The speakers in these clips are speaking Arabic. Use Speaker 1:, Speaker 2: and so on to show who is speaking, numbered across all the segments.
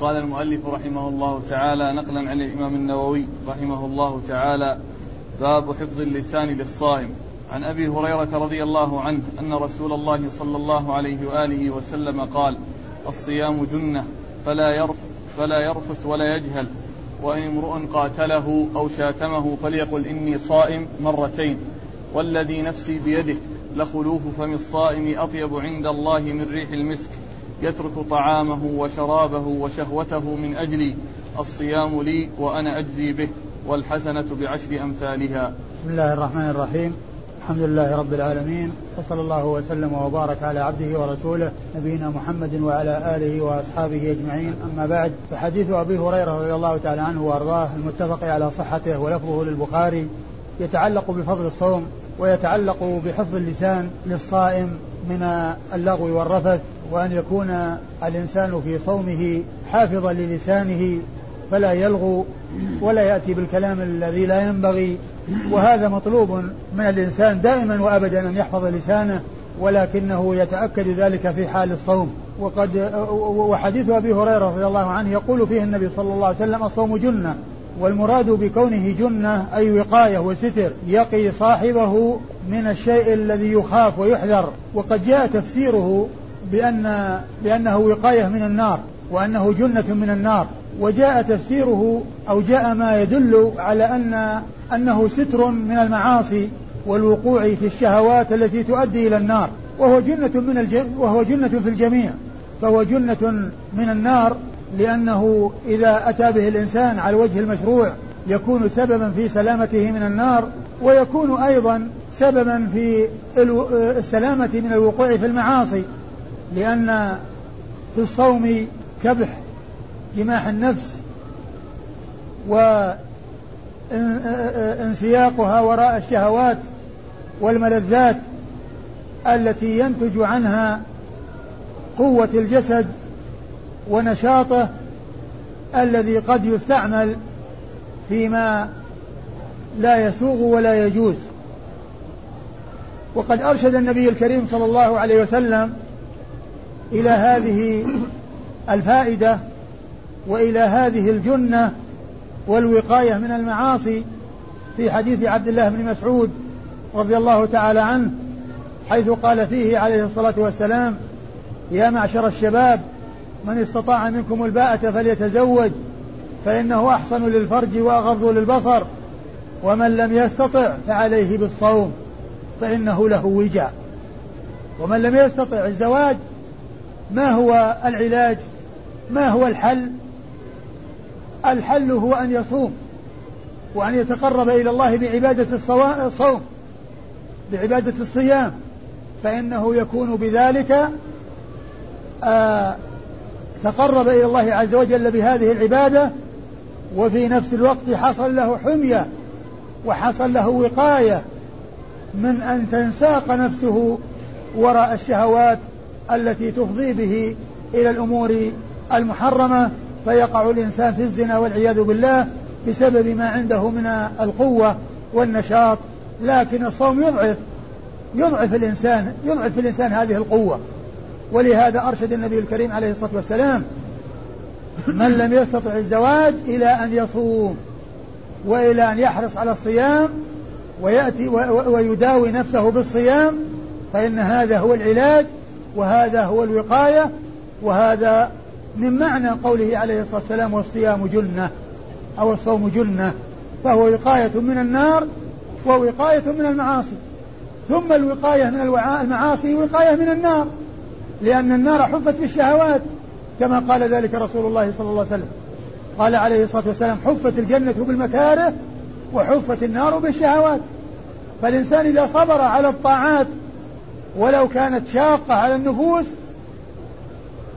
Speaker 1: قال المؤلف رحمه الله تعالى نقلا عن الإمام النووي رحمه الله تعالى باب حفظ اللسان للصائم. عن أبي هريرة رضي الله عنه أن رسول الله صلى الله عليه وآله وسلم قال الصيام جنة فلا يرفث فلا يرفث ولا يجهل وإن امرؤ قاتله أو شاتمه فليقل إني صائم مرتين والذي نفسي بيده لخلوف فم الصائم أطيب عند الله من ريح المسك يترك طعامه وشرابه وشهوته من أجلي. الصيام لي وأنا أجزي به. والحسنة بعشر أمثالها.
Speaker 2: بسم الله الرحمن الرحيم. الحمد لله رب العالمين. وصلى الله وسلم وبارك على عبده ورسوله نبينا محمد وعلى آله وأصحابه أجمعين. أما بعد فحديث أبي هريرة رضي الله تعالى عنه وأرضاه المتفق على صحته ولفظه للبخاري يتعلق بفضل الصوم ويتعلق بحفظ اللسان للصائم. من اللغو والرفث وأن يكون الإنسان في صومه حافظا للسانه فلا يلغو ولا يأتي بالكلام الذي لا ينبغي. وهذا مطلوب من الإنسان دائما وأبدا أن يحفظ لسانه ولكنه يتأكد ذلك في حال الصوم. وقد وحديث أبي هريرة رضي الله عنه يقول فيه النبي صلى الله عليه وسلم الصوم جنة. والمراد بكونه جنة أي وقاية وستر يقي صاحبه من الشيء الذي يخاف ويحذر. وقد جاء تفسيره بأن بأنه وقاية من النار وأنه جنة من النار. وجاء تفسيره أو جاء ما يدل على أن أنه ستر من المعاصي والوقوع في الشهوات التي تؤدي إلى النار. وهو جنة من الج... وهو جنة في الجميع. فهو جنة من النار لأنه إذا أتى به الإنسان على الوجه المشروع يكون سببا في سلامته من النار ويكون أيضا سببا في السلامة من الوقوع في المعاصي لأن في الصوم كبح جماح النفس وانسياقها وراء الشهوات والملذات التي ينتج عنها قوة الجسد ونشاطه الذي قد يستعمل فيما لا يسوغ ولا يجوز. وقد أرشد النبي الكريم صلى الله عليه وسلم إلى هذه الفائدة وإلى هذه الجنة والوقاية من المعاصي في حديث عبد الله بن مسعود رضي الله تعالى عنه حيث قال فيه عليه الصلاة والسلام يا معشر الشباب من استطاع منكم الباءة فليتزوج فإنه أحسن للفرج وأغض للبصر ومن لم يستطع فعليه بالصوم فإنه له وجاء ومن لم يستطع الزواج ما هو العلاج؟ ما هو الحل؟ الحل هو أن يصوم وأن يتقرب إلى الله بعبادة الصوم بعبادة الصيام فإنه يكون بذلك تقرب إلى الله عز وجل بهذه العبادة وفي نفس الوقت حصل له حمية وحصل له وقاية من أن تنساق نفسه وراء الشهوات التي تفضي به إلى الأمور المحرمة فيقع الإنسان في الزنا والعياذ بالله بسبب ما عنده من القوة والنشاط لكن الصوم يضعف يضعف الإنسان يضعف الإنسان هذه القوة. ولهذا أرشد النبي الكريم عليه الصلاة والسلام من لم يستطع الزواج إلى أن يصوم وإلى أن يحرص على الصيام ويأتي ويداوي نفسه بالصيام فإن هذا هو العلاج وهذا هو الوقاية وهذا من معنى قوله عليه الصلاة والسلام والصيام جنة أو الصوم جنة فهو وقاية من النار ووقاية من المعاصي ثم الوقاية من المعاصي وقاية من النار. لأن النار حفت بالشهوات كما قال ذلك رسول الله صلى الله عليه وسلم. قال عليه الصلاة والسلام حفت الجنة بالمكاره وحفت النار بالشهوات. فالإنسان إذا صبر على الطاعات ولو كانت شاقة على النفوس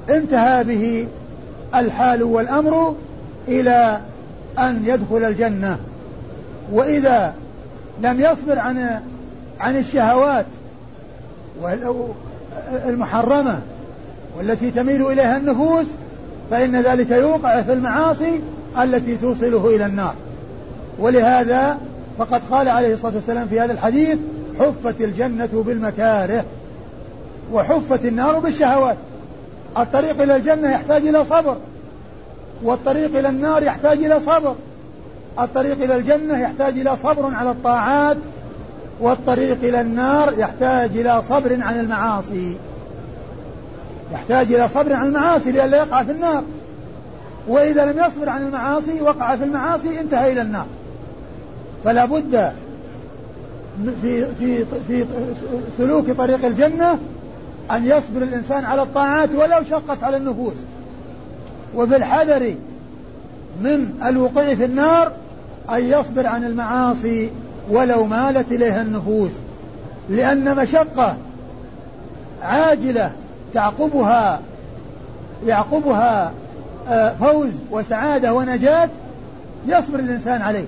Speaker 2: انتهى به الحال والأمر إلى أن يدخل الجنة. وإذا لم يصبر عن عن الشهوات المحرمة والتي تميل إليها النفوس فإن ذلك يوقع في المعاصي التي توصله إلى النار. ولهذا فقد قال عليه الصلاة والسلام في هذا الحديث حفت الجنة بالمكاره وحفت النار بالشهوات. الطريق إلى الجنة يحتاج إلى صبر والطريق إلى النار يحتاج إلى صبر. الطريق إلى الجنة يحتاج إلى صبر على الطاعات والطريق إلى النار يحتاج إلى صبر عن المعاصي. يحتاج إلى صبر عن المعاصي لئلا يقع في النار. وإذا لم يصبر عن المعاصي وقع في المعاصي انتهى إلى النار. فلا بد في في في سلوك طريق الجنة أن يصبر الإنسان على الطاعات ولو شقت على النفوس. وفي الحذر من الوقوع في النار أن يصبر عن المعاصي. ولو مالت إليها النفوس لأن مشقة عاجلة تعقبها يعقبها آه، فوز وسعادة ونجاة يصبر الإنسان عليه.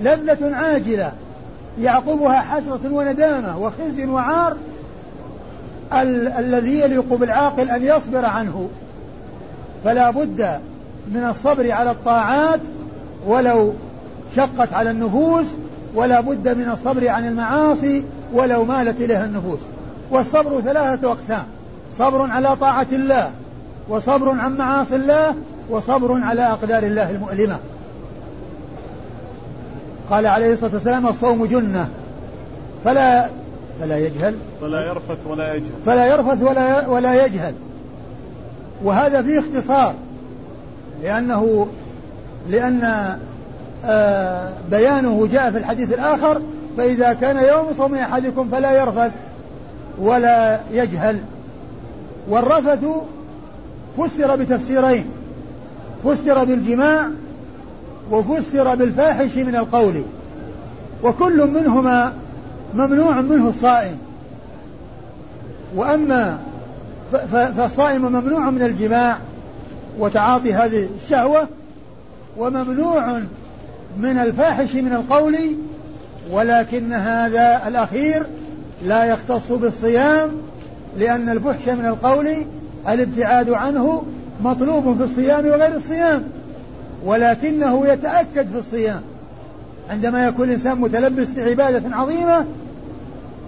Speaker 2: ولذة عاجلة يعقبها حسرة وندامة وخزي وعار ال- الذي يليق بالعاقل أن يصبر عنه. فلا بد من الصبر على الطاعات ولو شقت على النفوس ولا بد من الصبر عن المعاصي ولو مالت إليها النفوس. والصبر ثلاثة أقسام. صبر على طاعة الله وصبر عن معاصي الله وصبر على أقدار الله المؤلمة. قال عليه الصلاة والسلام الصوم جنة. فلا فلا يجهل.
Speaker 1: فلا يرفث ولا يجهل.
Speaker 2: فلا يرفث ولا ولا يجهل. وهذا فيه اختصار لأنه لأن بيانه جاء في الحديث الآخر فإذا كان يوم صوم أحدكم فلا يرفث ولا يجهل. والرفث فسر بتفسيرين فسر بالجماع وفسر بالفاحش من القول وكل منهما ممنوع منه الصائم. وأما فالصائم ممنوع من الجماع وتعاطي هذه الشهوة وممنوع من الفاحش من القول ولكن هذا الأخير لا يختص بالصيام لأن الفحش من القول الابتعاد عنه مطلوب في الصيام وغير الصيام ولكنه يتأكد في الصيام. عندما يكون الإنسان متلبس بعبادة عظيمة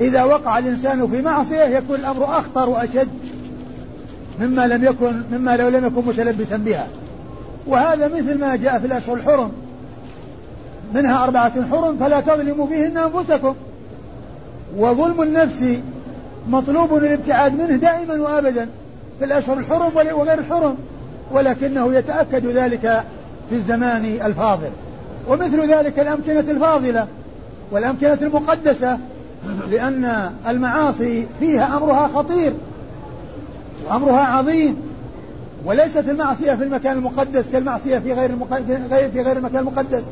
Speaker 2: إذا وقع الإنسان في معصية يكون الأمر أخطر وأشد مما لم يكن مما لو لم يكن متلبسا بها. وهذا مثل ما جاء في الأشهر الحرم. منها أربعة حرم فلا تظلموا فيهن أنفسكم. وظلم النفس مطلوب الابتعاد منه دائما وأبدا في الأشهر الحرم وغير الحرم ولكنه يتأكد ذلك في الزمان الفاضل. ومثل ذلك الأمكنة الفاضلة والأمكنة المقدسة لأن المعاصي فيها أمرها خطير وأمرها عظيم وليست المعصية في المكان المقدس كالمعصية في غير في غير المكان المقدس.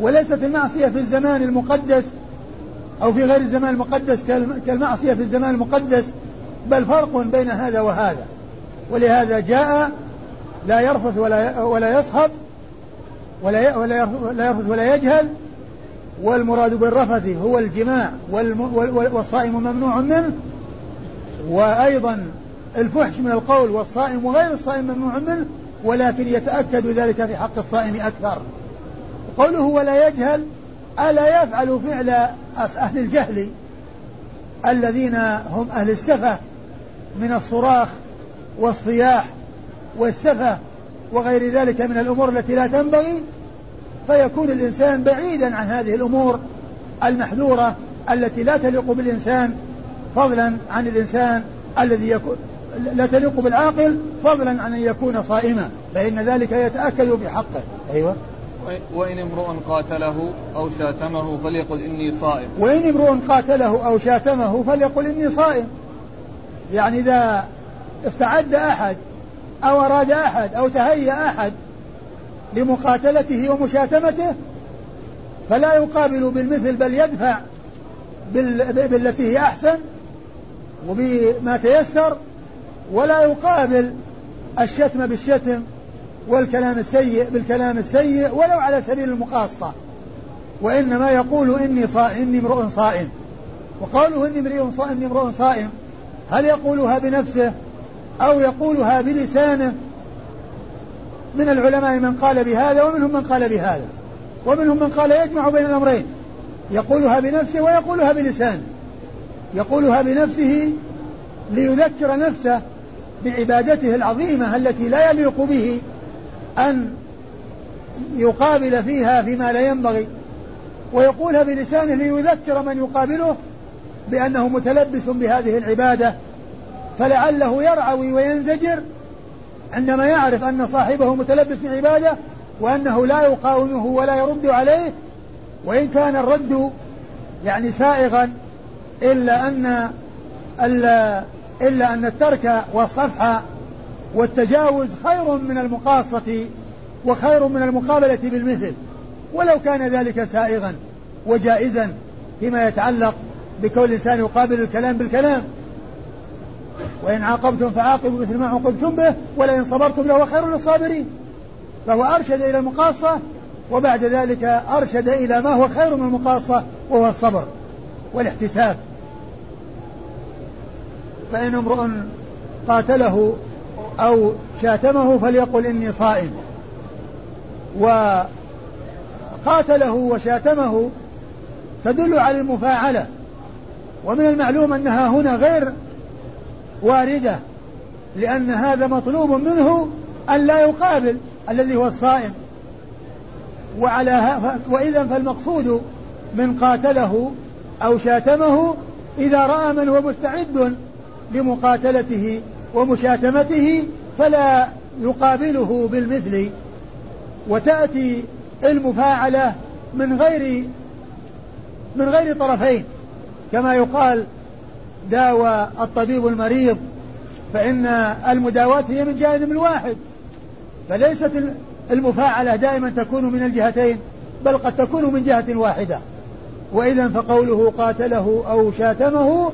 Speaker 2: وليست المعصية في الزمان المقدس أو في غير الزمان المقدس كالمعصية في الزمان المقدس بل فرق بين هذا وهذا. ولهذا جاء لا يرفث ولا ولا يصهب ولا ولا يرفث ولا يجهل والمراد بالرفث هو الجماع والصائم ممنوع منه وأيضا الفحش من القول والصائم وغير الصائم ممنوع منه ولكن يتأكد ذلك في حق الصائم أكثر. قوله ولا يجهل ألا يفعل فعل أهل الجهل الذين هم أهل السفة من الصراخ والصياح والسفة وغير ذلك من الأمور التي لا تنبغي فيكون الإنسان بعيدا عن هذه الأمور المحذورة التي لا تليق بالإنسان فضلا عن الإنسان الذي يكون لا تليق بالعاقل فضلا عن أن يكون صائما فإن ذلك يتأكد بحقه. أيوة.
Speaker 1: وإن امرؤ قاتله أو شاتمه فليقل إني صائم.
Speaker 2: وإن امرؤ قاتله أو شاتمه فليقل إني صائم. يعني إذا استعد أحد أو أراد أحد أو تهيأ أحد لمقاتلته ومشاتمته فلا يقابل بالمثل بل يدفع بالتي هي أحسن وبما تيسر ولا يقابل الشتم بالشتم والكلام السيء بالكلام السيء ولو على سبيل المقاصة. وإنما يقول إني صائم إني امرؤ صائم. وقوله إني امرؤ صائم إني امرؤ صائم. هل يقولها بنفسه أو يقولها بلسانه؟ من العلماء من قال بهذا ومنهم من قال بهذا. ومنهم من قال يجمع بين الأمرين. يقولها بنفسه ويقولها بلسانه. يقولها بنفسه ليذكر نفسه بعبادته العظيمة التي لا يليق به أن يقابل فيها فيما لا ينبغي ويقولها بلسانه ليذكر من يقابله بأنه متلبس بهذه العبادة فلعله يرعوي وينزجر عندما يعرف أن صاحبه متلبس بعبادة وأنه لا يقاومه ولا يرد عليه وإن كان الرد يعني سائغا إلا أن إلا أن الترك والصفح والتجاوز خير من المقاصة وخير من المقابلة بالمثل ولو كان ذلك سائغا وجائزا فيما يتعلق بكون الإنسان يقابل الكلام بالكلام. وإن عاقبتم فعاقبوا مثل ما عوقبتم به ولئن صبرتم لهو خير للصابرين. فهو أرشد إلى المقاصة وبعد ذلك أرشد إلى ما هو خير من المقاصة وهو الصبر والاحتساب. فإن امرؤ قاتله أو شاتمه فليقل إني صائم. وقاتله وشاتمه تدل على المفاعلة. ومن المعلوم أنها هنا غير واردة لأن هذا مطلوب منه أن لا يقابل الذي هو الصائم. وعلى وإذا فالمقصود من قاتله أو شاتمه إذا رأى من هو مستعد لمقاتلته ومشاتمته فلا يقابله بالمثل وتأتي المفاعلة من غير من غير طرفين. كما يقال داوى الطبيب المريض فإن المداواة هي من جانب واحد فليست المفاعلة دائما تكون من الجهتين بل قد تكون من جهة واحدة. وإذا فقوله قاتله أو شاتمه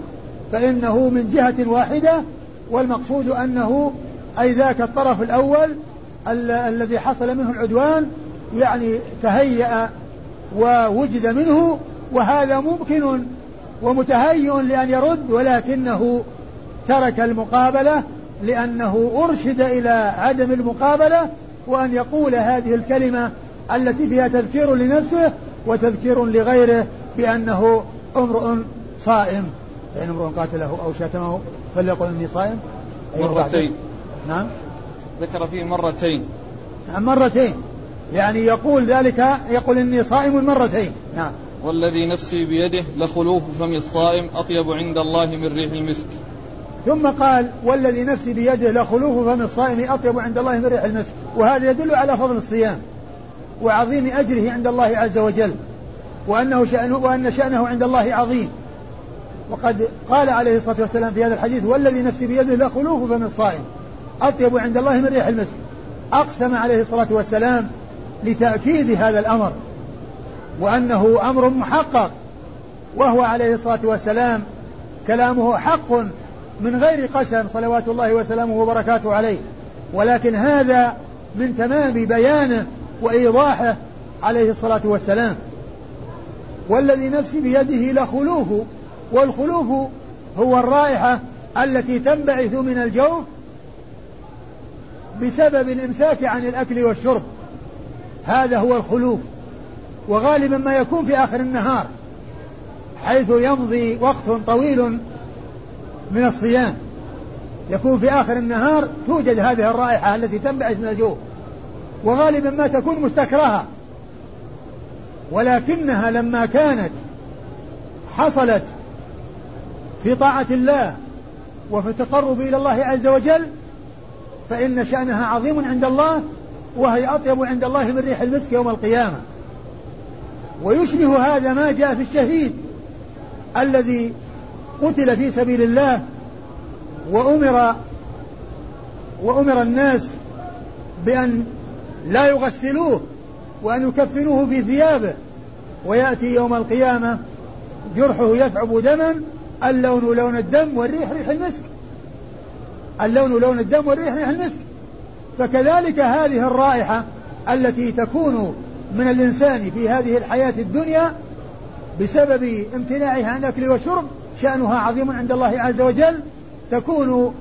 Speaker 2: فإنه من جهة واحدة والمقصود أنه أي ذاك الطرف الأول ال- الذي حصل منه العدوان يعني تهيأ ووجد منه وهذا ممكن ومتهيئ لأن يرد ولكنه ترك المقابلة لأنه أرشد إلى عدم المقابلة وأن يقول هذه الكلمة التي فيها تذكير لنفسه وتذكير لغيره بأنه امرؤ صائم فإن امرؤ قاتله أو شتمه. فليقل إني صائم
Speaker 1: مرتين.
Speaker 2: نعم.
Speaker 1: ذكر فيه مرتين.
Speaker 2: نعم مرتين. يعني يقول ذلك يقول إني صائم مرتين. نعم.
Speaker 1: والذي نفسي بيده لخلوف فم الصائم أطيب عند الله من ريح المسك.
Speaker 2: ثم قال والذي نفسي بيده لخلوف فم الصائم أطيب عند الله من ريح المسك. وهذا يدل على فضل الصيام وعظيم أجره عند الله عز وجل وأنه شأنه وأن شأنه عند الله عظيم. وقد قال عليه الصلاة والسلام في هذا الحديث والذي نفسي بيده لخلوف فم الصائم أطيب عند الله من ريح المسك أقسم عليه الصلاة والسلام لتأكيد هذا الأمر وأنه أمر محقق وهو عليه الصلاة والسلام كلامه حق من غير قسم صلوات الله وسلامه وبركاته عليه. ولكن هذا من تمام بيانه وإيضاحه عليه الصلاة والسلام. والذي نفسي بيده لخلوف والخلوف هو الرائحة التي تنبعث من الجوف بسبب الإمساك عن الأكل والشرب. هذا هو الخلوف. وغالبا ما يكون في آخر النهار حيث يمضي وقت طويل من الصيام. يكون في آخر النهار توجد هذه الرائحة التي تنبعث من الجوف. وغالبا ما تكون مستكرهة. ولكنها لما كانت حصلت في طاعة الله وفي التقرب إلى الله عز وجل فإن شأنها عظيم عند الله وهي أطيب عند الله من ريح المسك يوم القيامة. ويشبه هذا ما جاء في الشهيد الذي قتل في سبيل الله وأمر وأمر الناس بأن لا يغسلوه وأن يكفنوه في ثيابه ويأتي يوم القيامة جرحه يثعب دما اللون لون الدم والريح ريح المسك. اللون لون الدم والريح ريح المسك. فكذلك هذه الرائحة التي تكون من الإنسان في هذه الحياة الدنيا بسبب امتناعه عن الأكل والشرب شأنها عظيم عند الله عز وجل تكون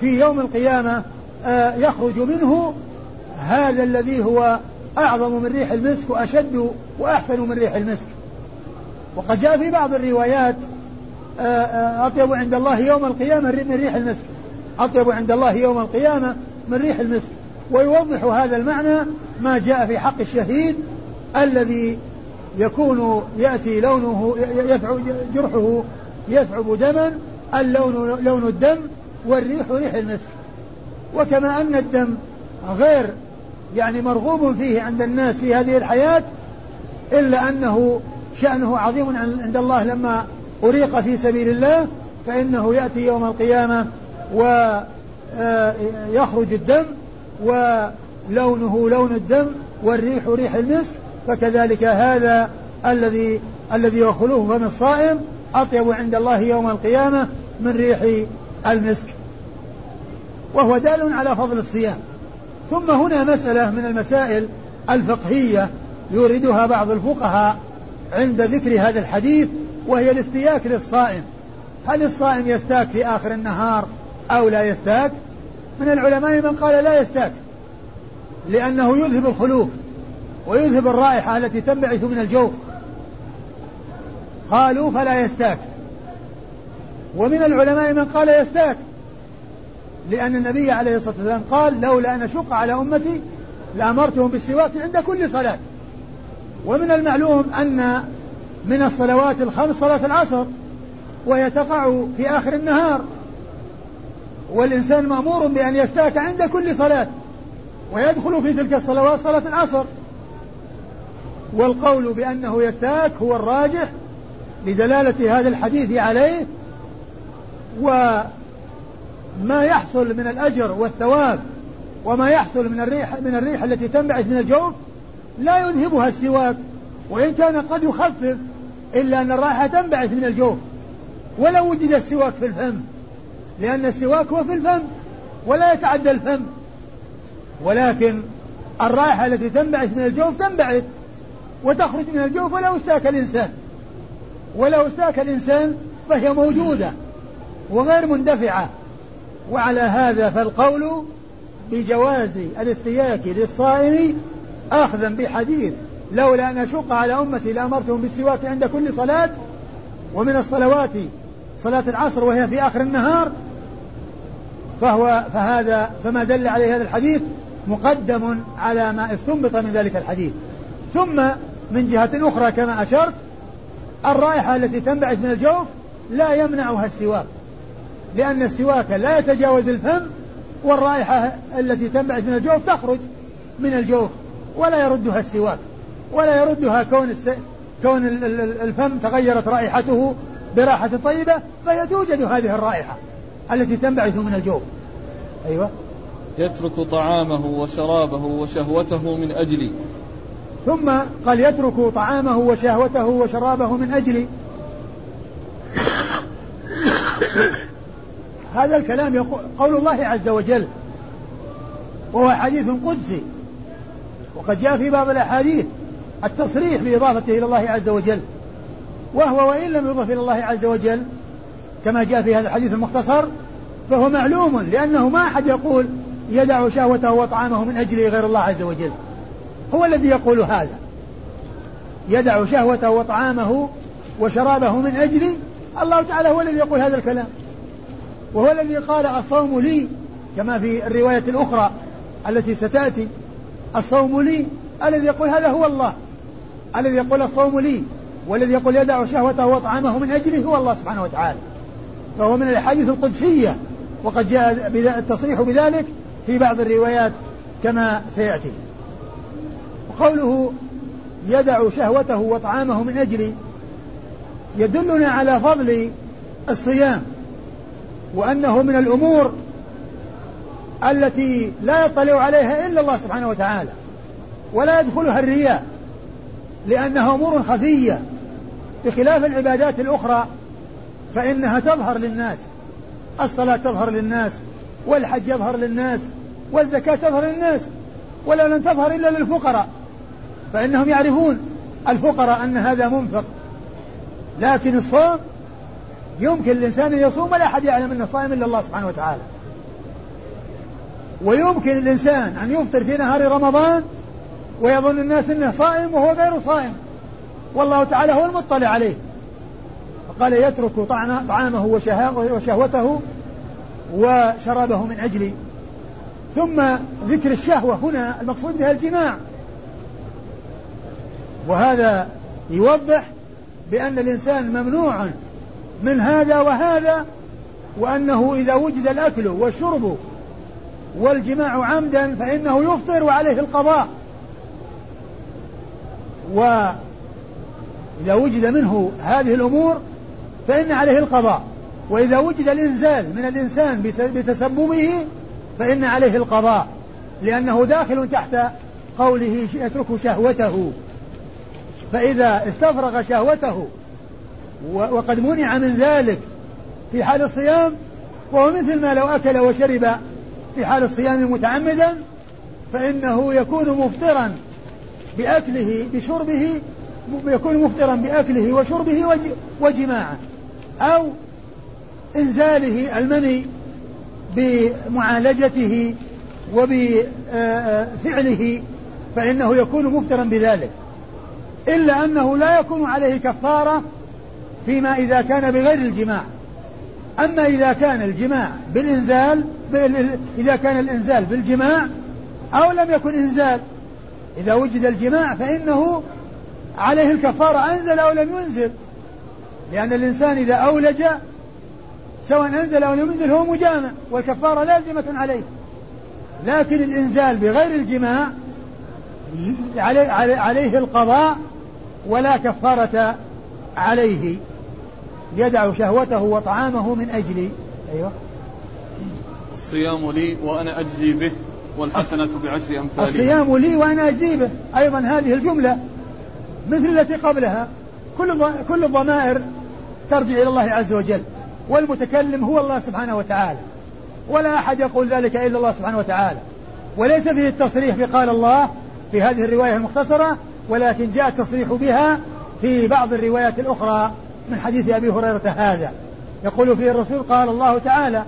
Speaker 2: في يوم القيامة آه، يخرج منه هذا الذي هو أعظم من ريح المسك وأشد وأحسن من ريح المسك. وقد جاء في بعض الروايات أطيب عند الله يوم القيامة من ريح المسك. أطيب عند الله يوم القيامة من ريح المسك. ويوضح هذا المعنى ما جاء في حق الشهيد الذي يكون يأتي لونه يثعب جرحه يثعب دما اللون لون الدم والريح ريح المسك. وكما أن الدم غير يعني مرغوب فيه عند الناس في هذه الحياة إلا أنه شأنه عظيم عند الله لما أريق في سبيل الله فإنه يأتي يوم القيامة ويخرج آه، الدم ولونه لون الدم والريح ريح المسك فكذلك هذا الذي الذي يخلوه فم الصائم أطيب عند الله يوم القيامة من ريح المسك. وهو دال على فضل الصيام. ثم هنا مسألة من المسائل الفقهية يوردها بعض الفقهاء عند ذكر هذا الحديث وهي الاستياك للصائم. هل الصائم يستاك في آخر النهار أو لا يستاك؟ من العلماء من قال لا يستاك لأنه يذهب الخلوف ويذهب الرائحة التي تنبعث من الجوف. قالوا فلا يستاك. ومن العلماء من قال يستاك لأن النبي عليه الصلاة والسلام قال لولا أن أشق على أمتي لأمرتهم بالسواك عند كل صلاة. ومن المعلوم أن من الصلوات الخمس صلاة العصر وهي تقع في آخر النهار. والإنسان مأمور بأن يستاك عند كل صلاة ويدخل في تلك الصلوات صلاة العصر. والقول بأنه يستاك هو الراجح لدلالة هذا الحديث عليه وما يحصل من الأجر والثواب وما يحصل من الريح من الريح التي تنبعث من الجوف لا يذهبها السواك وإن كان قد يخفف إلا أن الرائحة تنبعث من الجوف ولو وجد السواك في الفم. لأن السواك هو في الفم ولا يتعدى الفم. ولكن الرائحة التي تنبعث من الجوف تنبعث وتخرج من الجوف ولو استاك الإنسان. ولو استاك الإنسان فهي موجودة وغير مندفعة. وعلى هذا فالقول بجواز الاستياك للصائم أخذا بحديث. لولا أن أشق على أمتي لأمرتهم بالسواك عند كل صلاة ومن الصلوات صلاة العصر وهي في آخر النهار فهو فهذا فما دل عليه هذا الحديث مقدم على ما استنبط من ذلك الحديث. ثم من جهة أخرى كما أشرت الرائحة التي تنبعث من الجوف لا يمنعها السواك لأن السواك لا يتجاوز الفم والرائحة التي تنبعث من الجوف تخرج من الجوف ولا يردها السواك. ولا يردها كون الس... كون الفم تغيرت رائحته برائحة طيبة فهي توجد هذه الرائحة التي تنبعث من الجوف أيوة.
Speaker 1: يترك طعامه وشرابه وشهوته من أجلي
Speaker 2: ثم قال يترك طعامه وشهوته وشرابه من أجلي هذا الكلام يقول قول الله عز وجل وهو حديث قدسي وقد جاء في بعض الأحاديث التصريح بإضافته إلى الله عز وجل. وهو وإن لم يضف إلى الله عز وجل كما جاء في هذا الحديث المختصر فهو معلوم لأنه ما أحد يقول يدع شهوته وطعامه من أجل غير الله عز وجل. هو الذي يقول هذا. يدع شهوته وطعامه وشرابه من أجل الله تعالى هو الذي يقول هذا الكلام. وهو الذي قال الصوم لي كما في الرواية الأخرى التي ستأتي الصوم لي الذي يقول هذا هو الله. الذي يقول الصوم لي والذي يقول يدع شهوته وطعامه من أجله هو الله سبحانه وتعالى. فهو من الأحاديث القدسية وقد جاء التصريح بذلك في بعض الروايات كما سيأتي. وقوله يدع شهوته وطعامه من أجلي يدلنا على فضل الصيام وأنه من الأمور التي لا يطلع عليها إلا الله سبحانه وتعالى ولا يدخلها الرياء. لأنها أمور خفية. بخلاف العبادات الأخرى فإنها تظهر للناس. الصلاة تظهر للناس والحج يظهر للناس والزكاة تظهر للناس ولا لن تظهر إلا للفقراء. فإنهم يعرفون الفقراء أن هذا منفق. لكن الصوم يمكن الإنسان أن يصوم ولا أحد يعلم أنه صائم إلا الله سبحانه وتعالى. ويمكن الإنسان أن يفطر في نهار رمضان ويظن الناس أنه صائم وهو غير صائم. والله تعالى هو المطلع عليه. فقال يترك طعامه وشهوته وشرابه من أجلي ثم ذكر الشهوة هنا المقصود بها الجماع. وهذا يوضح بأن الإنسان ممنوع من هذا وهذا وأنه إذا وجد الأكل والشرب والجماع عمدا فإنه يفطر وعليه القضاء. وإذا وجد منه هذه الأمور فإن عليه القضاء وإذا وجد الإنزال من الإنسان بتسببه فإن عليه القضاء لأنه داخل تحت قوله يترك شهوته. فإذا استفرغ شهوته وقد منع من ذلك في حال الصيام وهو مثل ما لو أكل وشرب في حال الصيام متعمدا فإنه يكون مفطرا بأكله بشربه يكون مفطرا بأكله وشربه وجماعه. أو إنزاله المني بمعالجته وبفعله فإنه يكون مفترا بذلك. إلا أنه لا يكون عليه كفارة فيما إذا كان بغير الجماع. أما إذا كان الجماع بالإنزال إذا كان الإنزال بالجماع أو لم يكن إنزال إذا وجد الجماع فإنه عليه الكفارة أنزل أو لم ينزل. لأن الإنسان إذا أولج سواء أنزل أو لم ينزل هو مجامع والكفارة لازمة عليه. لكن الإنزال بغير الجماع عليه القضاء ولا كفارة عليه. يدع شهوته وطعامه من أجل أيوة.
Speaker 1: الصيام لي وأنا أجزي به. والحسنة بعشر أمثالها.
Speaker 2: الصيام لي وأنا أجزي به أيضا هذه الجملة مثل التي قبلها. كل كل الضمائر ترجع إلى الله عز وجل. والمتكلم هو الله سبحانه وتعالى. ولا أحد يقول ذلك إلا الله سبحانه وتعالى. وليس فيه التصريح بقال الله في هذه الرواية المختصرة ولكن جاء التصريح بها في بعض الروايات الأخرى من حديث أبي هريرة هذا. يقول فيه الرسول قال الله تعالى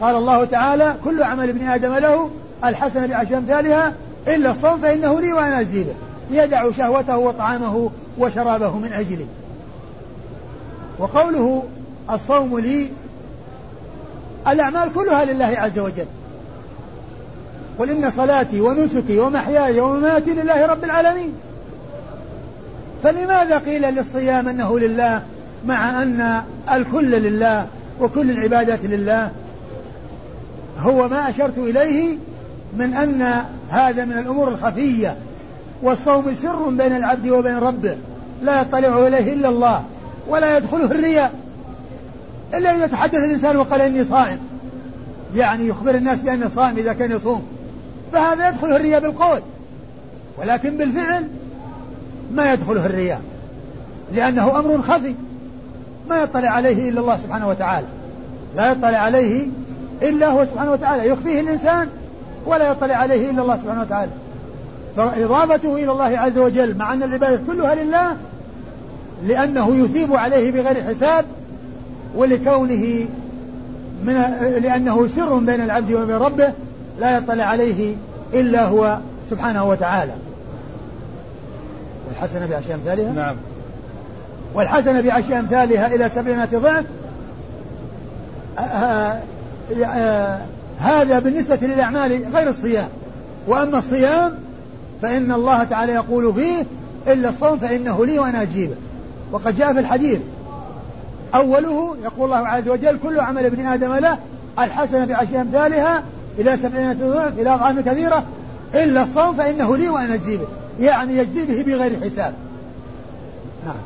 Speaker 2: قال الله تعالى كل عمل ابن آدم له الحسنة بعشر أمثالها إلا الصوم فإنه لي وأنا أجزي يدع شهوته وطعامه وشرابه من أجلي وقوله الصوم لي الأعمال كلها لله عز وجل. قل إن صلاتي ونسكي ومحياي ومماتي لله رب العالمين. فلماذا قيل للصيام أنه لله مع أن الكل لله وكل العبادات لله؟ هو ما أشرت إليه من أن هذا من الأمور الخفية والصوم سر بين العبد وبين ربه لا يطلع إليه إلا الله ولا يدخله الرياء إلا إذا تحدث الإنسان وقال إني صائم. يعني يخبر الناس بأنه صائم إذا كان يصوم. فهذا يدخله الرياء بالقول ولكن بالفعل ما يدخله الرياء لأنه أمر خفي ما يطلع عليه إلا الله سبحانه وتعالى. لا يطلع عليه إلا هو سبحانه وتعالى. يخفيه الإنسان ولا يطلع عليه إلا الله سبحانه وتعالى. فإضافته إلى الله عز وجل مع أن العبادة كلها لله لأنه يثيب عليه بغير حساب ولكونه من لأنه سر بين العبد وبين ربه لا يطلع عليه إلا هو سبحانه وتعالى. والحسنة بعشر أمثالها؟
Speaker 1: نعم.
Speaker 2: والحسنة بعشر أمثالها إلى سبعمائة ضعف. آه، آه، آه، هذا بالنسبة للأعمال غير الصيام. وأما الصيام فإن الله تعالى يقول فيه إلا الصوم فإنه لي وأنا أجيبه. وقد جاء في الحديث أوله يقول الله عز وجل كل عمل ابن آدم له الحسنة بعشر أمثالها إلى سبعين ضعف إلى أضعاف كثيرة إلا الصوم فإنه لي وأنا أجزي به يعني يجزي به بغير حساب. نعم.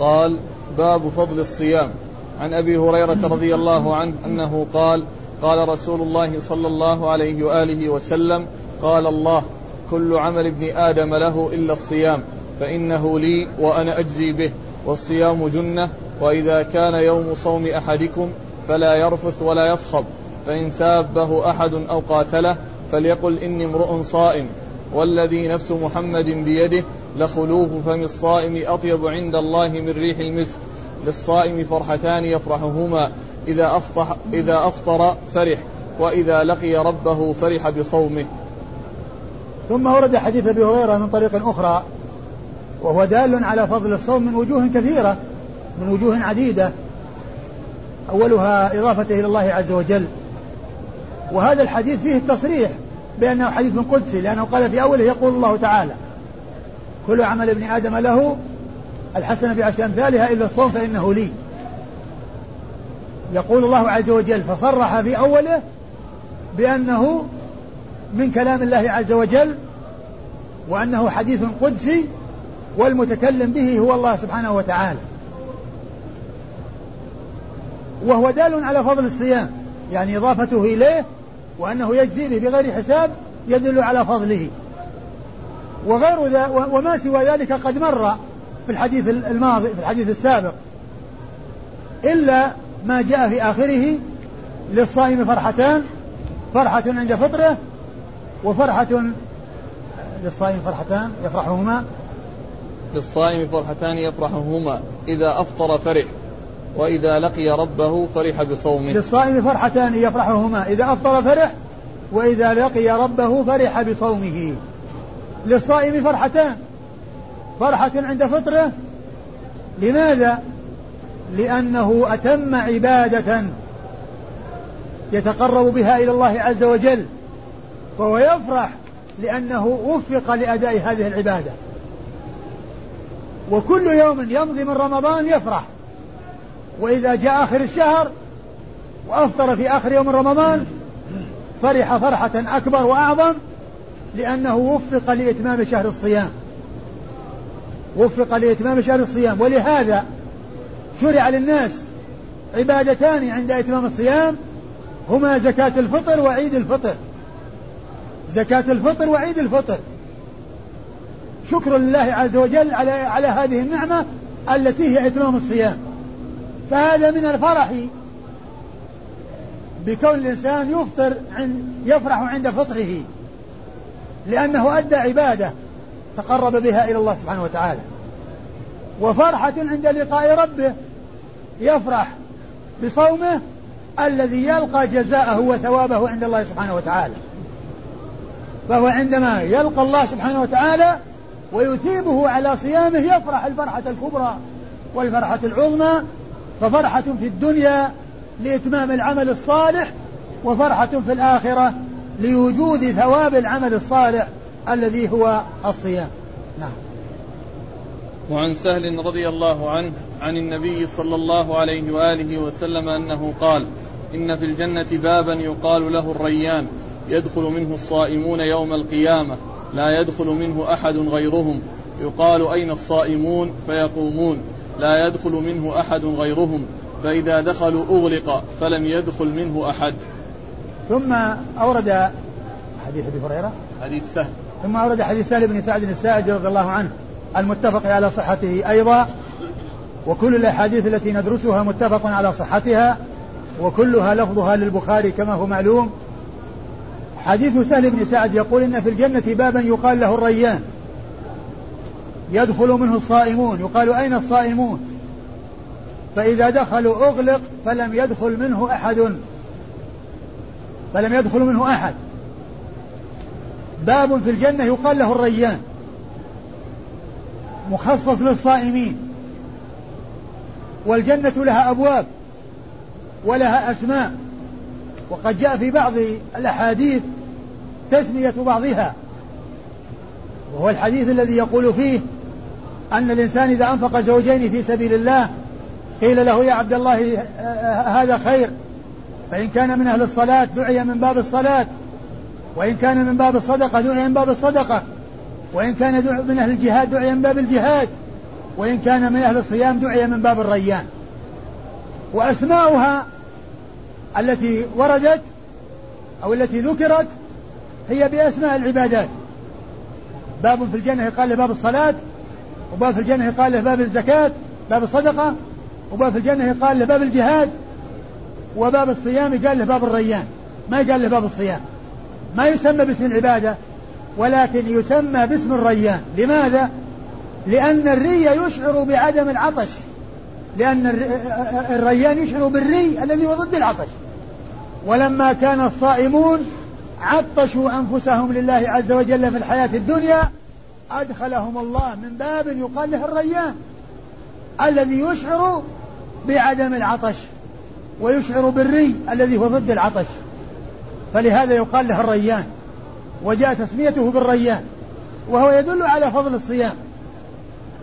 Speaker 1: قال باب فضل الصيام. عن أبي هريرة رضي الله عنه أنه قال قال رسول الله صلى الله عليه وآله وسلم قال الله كل عمل ابن آدم له إلا الصيام فإنه لي وأنا أجزي به والصيام جنة وإذا كان يوم صوم أحدكم فلا يرفث ولا يصخب فإن سابه أحد أو قاتله فليقل إني امرؤ صائم والذي نفس محمد بيده لخلوف فم الصائم أطيب عند الله من ريح المسك للصائم فرحتان يفرحهما. إذا أفطر, إذا أفطر فرح وإذا لقي ربه فرح بصومه.
Speaker 2: ثم ورد حديث أبي هريرة من طريق أخرى وهو دال على فضل الصوم من وجوه كثيرة من وجوه عديدة. أولها إضافته إلى الله عز وجل. وهذا الحديث فيه التصريح بأنه حديث قدسي لأنه قال في أوله يقول الله تعالى كل عمل ابن آدم له الحسنة بعشر أمثالها إلا الصوم فإنه لي. يقول الله عز وجل فصرح في أوله بأنه من كلام الله عز وجل وأنه حديث قدسي والمتكلم به هو الله سبحانه وتعالى. وهو دال على فضل الصيام يعني إضافته إليه وأنه يجزي به بغير حساب يدل على فضله. وغير ذا وما سوى ذلك قد مر في الحديث الماضي في الحديث السابق. إلا ما جاء في آخره للصائم فرحتان فرحة عند فطره وفرحة للصائم فرحتان يفرحهما.
Speaker 1: للصائم فرحتان يفرحهما. إذا أفطر فرح وإذا لقي ربه فرح بصومه.
Speaker 2: للصائم فرحتان يفرحهما. إذا أفطر فرح وإذا لقي ربه فرح بصومه. للصائم فرحتان. فرحة عند فطره؟ لماذا؟ لأنه أتم عبادة يتقرب بها إلى الله عز وجل فهو يفرح لأنه وفق لأداء هذه العبادة. وكل يوم يمضي من رمضان يفرح. وإذا جاء آخر الشهر وأفطر في آخر يوم رمضان فرح فرحة أكبر وأعظم لأنه وفق لإتمام شهر الصيام. وفق لإتمام شهر الصيام. ولهذا شرع للناس عبادتان عند إتمام الصيام هما زكاة الفطر وعيد الفطر. زكاة الفطر وعيد الفطر. شكر لله عز وجل على على هذه النعمة التي هي إتمام الصيام. فهذا من الفرح بكون الإنسان يفطر عند يفرح عند فطره لأنه أدى عبادة. تقرب بها إلى الله سبحانه وتعالى. وفرحة عند لقاء ربه يفرح بصومه الذي يلقى جزاءه وثوابه عند الله سبحانه وتعالى. فهو عندما يلقى الله سبحانه وتعالى ويثيبه على صيامه يفرح الفرحة الكبرى والفرحة العظمى. ففرحة في الدنيا لإتمام العمل الصالح وفرحة في الآخرة لوجود ثواب العمل الصالح. الذي هو الصيام. نعم.
Speaker 1: وعن سهل رضي الله عنه عن النبي صلى الله عليه وآله وسلم أنه قال إن في الجنة بابا يقال له الريان يدخل منه الصائمون يوم القيامة لا يدخل منه أحد غيرهم. يقال أين الصائمون؟ فيقومون. لا يدخل منه أحد غيرهم. فإذا دخلوا أغلق فلم يدخل منه أحد.
Speaker 2: ثم أورد حديث أبي هريرة.
Speaker 1: حديث سهل.
Speaker 2: ثم أورد حديث سهل بن سعد الساعدي رضي الله عنه المتفق على صحته أيضا وكل الأحاديث التي ندرسها متفق على صحتها وكلها لفظها للبخاري كما هو معلوم. حديث سهل بن سعد يقول إن في الجنة بابا يقال له الريان. يدخل منه الصائمون. يقال أين الصائمون؟ فإذا دخلوا أغلق فلم يدخل منه أحد. فلم يدخل منه أحد. باب في الجنة يقال له الريان مخصص للصائمين. والجنة لها أبواب ولها أسماء وقد جاء في بعض الأحاديث تسمية بعضها وهو الحديث الذي يقول فيه أن الإنسان إذا أنفق زوجين في سبيل الله قيل له يا عبد الله هذا خير فإن كان من أهل الصلاة دعي من باب الصلاة. وإن كان من باب الصدقة دعي من باب الصدقة. وإن كان من أهل الجهاد دعي من باب الجهاد. وإن كان من أهل الصيام دعي من باب الريان. وأسماؤها التي وردت أو التي ذكرت هي بأسماء العبادات. باب في الجنة يقال له باب الصلاة وباب في الجنة يقال له باب الزكاة باب الصدقة وباب في الجنة يقال له باب الجهاد وباب الصيام يقال له باب الريان. ما يقال له باب الصيام؟ ما يسمى باسم العبادة ولكن يسمى باسم الريان. لماذا؟ لأن الري يشعر بعدم العطش. لأن الريان يشعر بالري الذي هو ضد العطش. ولما كان الصائمون عطشوا أنفسهم لله عز وجل في الحياة الدنيا أدخلهم الله من باب يقال له الريان الذي يشعر بعدم العطش ويشعر بالري الذي هو ضد العطش. فلهذا يقال له الريان وجاء تسميته بالريان وهو يدل على فضل الصيام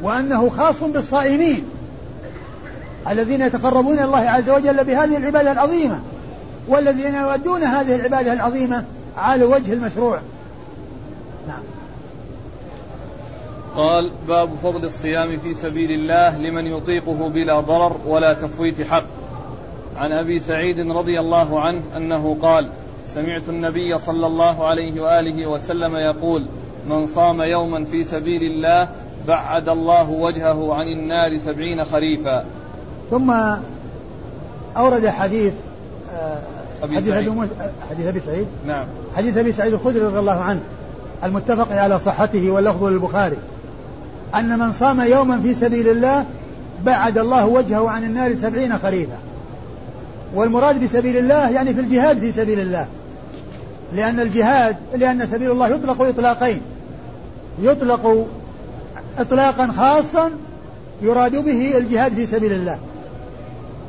Speaker 2: وأنه خاص بالصائمين الذين يتقربون إلى الله عز وجل بهذه العبادة العظيمة والذين يؤدون هذه العبادة العظيمة على وجه المشروع. نعم.
Speaker 1: قال باب فضل الصيام في سبيل الله لمن يطيقه بلا ضرر ولا تفويت حق. عن أبي سعيد رضي الله عنه أنه قال سمعت النبي صلى الله عليه وآله وسلم يقول من صام يوما في سبيل الله بعد الله وجهه عن النار سبعين خريفا.
Speaker 2: ثم أورد حديث
Speaker 1: آه، أبي حديث سعيد.
Speaker 2: حديث أبي سعيد.
Speaker 1: نعم.
Speaker 2: حديث أبي سعيد الخدري رضي الله عنه المتفق على صحته واللفظ للبخاري أن من صام يوما في سبيل الله بعد الله وجهه عن النار سبعين خريفا. والمراد بسبيل الله يعني في الجهاد في سبيل الله. لأن الجهاد لأن سبيل الله يطلق إطلاقين. يطلق إطلاقا خاصا يراد به الجهاد في سبيل الله.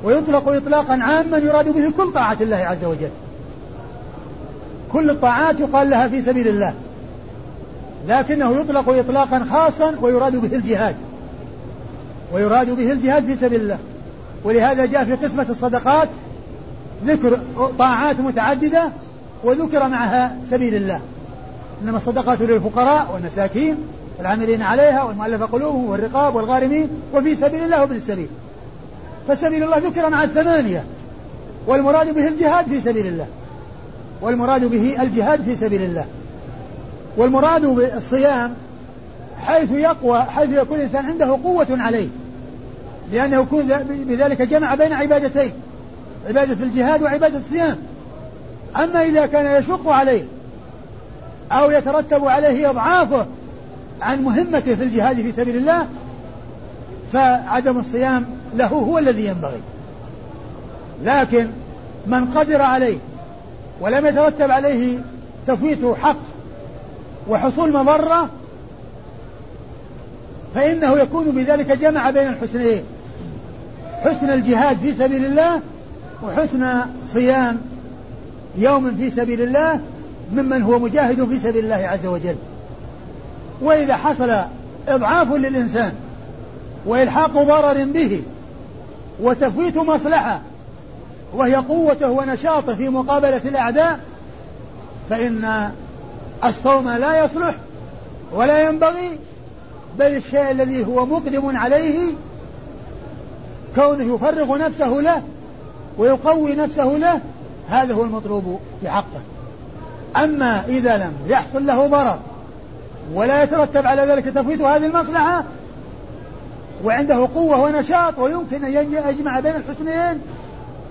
Speaker 2: ويطلق إطلاقا عاما يراد به كل طاعة الله عز وجل. كل الطاعات يقال لها في سبيل الله. لكنه يطلق إطلاقا خاصا ويراد به الجهاد. ويراد به الجهاد في سبيل الله. ولهذا جاء في قسمة الصدقات ذكر طاعات متعددة وذكر معها سبيل الله. إنما الصدقات للفقراء والمساكين العاملين عليها والمؤلف قلوبهم والرقاب والغارمين وفي سبيل الله وابن السبيل. فسبيل الله ذكر مع الثمانية. والمراد به الجهاد في سبيل الله. والمراد به الجهاد في سبيل الله. والمراد بالصيام حيث يقوى حيث يكون الإنسان عنده قوة عليه. لأنه يكون بذلك جمع بين عبادتين. عبادة الجهاد وعبادة الصيام. أما إذا كان يشق عليه أو يترتب عليه إضعافه عن مهمته في الجهاد في سبيل الله فعدم الصيام له هو الذي ينبغي. لكن من قدر عليه ولم يترتب عليه تفويت حق وحصول مضرة فإنه يكون بذلك جمع بين الحسنين حسن الجهاد في سبيل الله وحسن صيام يوم في سبيل الله ممن هو مجاهد في سبيل الله عز وجل. وإذا حصل إضعاف للإنسان وإلحاق ضرر به وتفويت مصلحة وهي قوته ونشاطه في مقابلة الأعداء فإن الصوم لا يصلح ولا ينبغي بل الشيء الذي هو مقدم عليه كونه يفرغ نفسه له ويقوي نفسه له هذا هو المطلوب في حقه. أما إذا لم يحصل له ضرر ولا يترتب على ذلك تفويت هذه المصلحة وعنده قوة ونشاط ويمكن أن يجمع بين الحسنين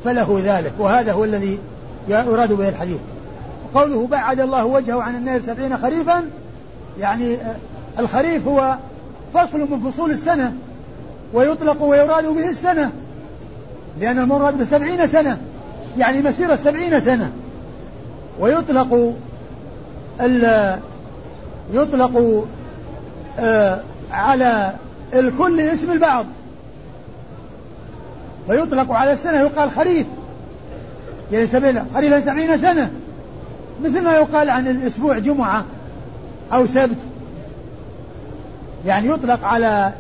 Speaker 2: فله ذلك. وهذا هو الذي يراد به الحديث. قوله بعد الله وجهه عن النار سبعين خريفا يعني آه، الخريف هو فصل من فصول السنة ويطلق ويراد به السنة لأن المراد بسبعين سنة. يعني مسيرة سبعين سنة. ويطلق يطلق آه على الكل اسم البعض. ويطلق على السنة يقال خريف. يعني سبيل خريفا سبعين سنة. مثل ما يقال عن الأسبوع جمعة أو سبت. يعني يطلق على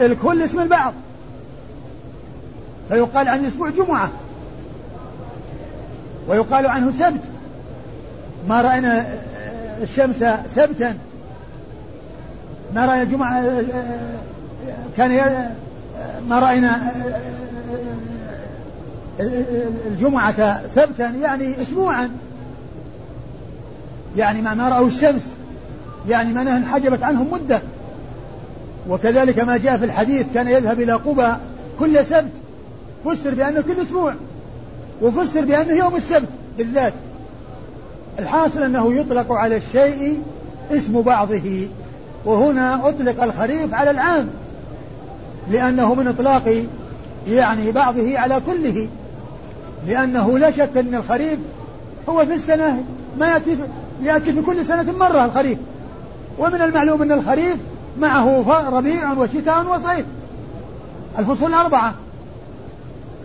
Speaker 2: الكل اسم البعض. فيقال عن الأسبوع جمعة. ويقال عنه سبت. ما رأينا الشمس سبتا. ما رأينا الجمعة كان ما رأينا الجمعة سبتا يعني أسبوعا. يعني ما رأوا الشمس. يعني ما انحجبت عنهم مدة. وكذلك ما جاء في الحديث كان يذهب إلى قبى كل سبت. فسر بأنه كل أسبوع. وفسر بأنه يوم السبت بالذات. الحاصل أنه يطلق على الشيء اسم بعضه وهنا أطلق الخريف على العام لأنه من إطلاق يعني بعضه على كله لأنه لا شك أن الخريف هو في السنة ما يأتي يأتي في كل سنة مرة الخريف. ومن المعلوم أن الخريف معه ربيع وشتاء وصيف. الفصول الأربعة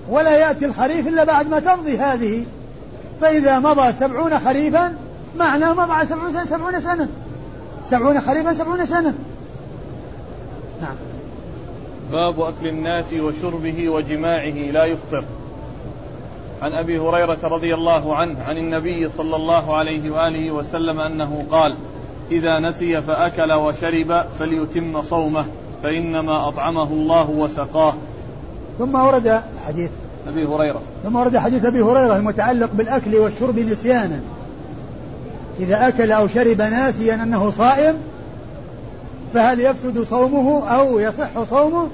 Speaker 2: ولا يأتي الخريف إلا بعد ما تمضي هذه. فإذا مضى سبعون خريفا معناه مضى سبعون سنة سبعون سنة. سبعون خريفا سبعون سنة.
Speaker 1: نعم. باب أكل الناس وشربه وجماعه لا يفطر. عن أبي هريرة رضي الله عنه عن النبي صلى الله عليه وآله وسلم أنه قال إذا نسي فأكل وشرب فليتم صومه فإنما أطعمه الله وسقاه.
Speaker 2: ثم ورد حديث.
Speaker 1: أبي هريرة.
Speaker 2: ثم ورد حديث أبي هريرة المتعلق بالأكل والشرب نسيانا. إذا أكل أو شرب ناسيا أنه صائم فهل يفسد صومه أو يصح صومه؟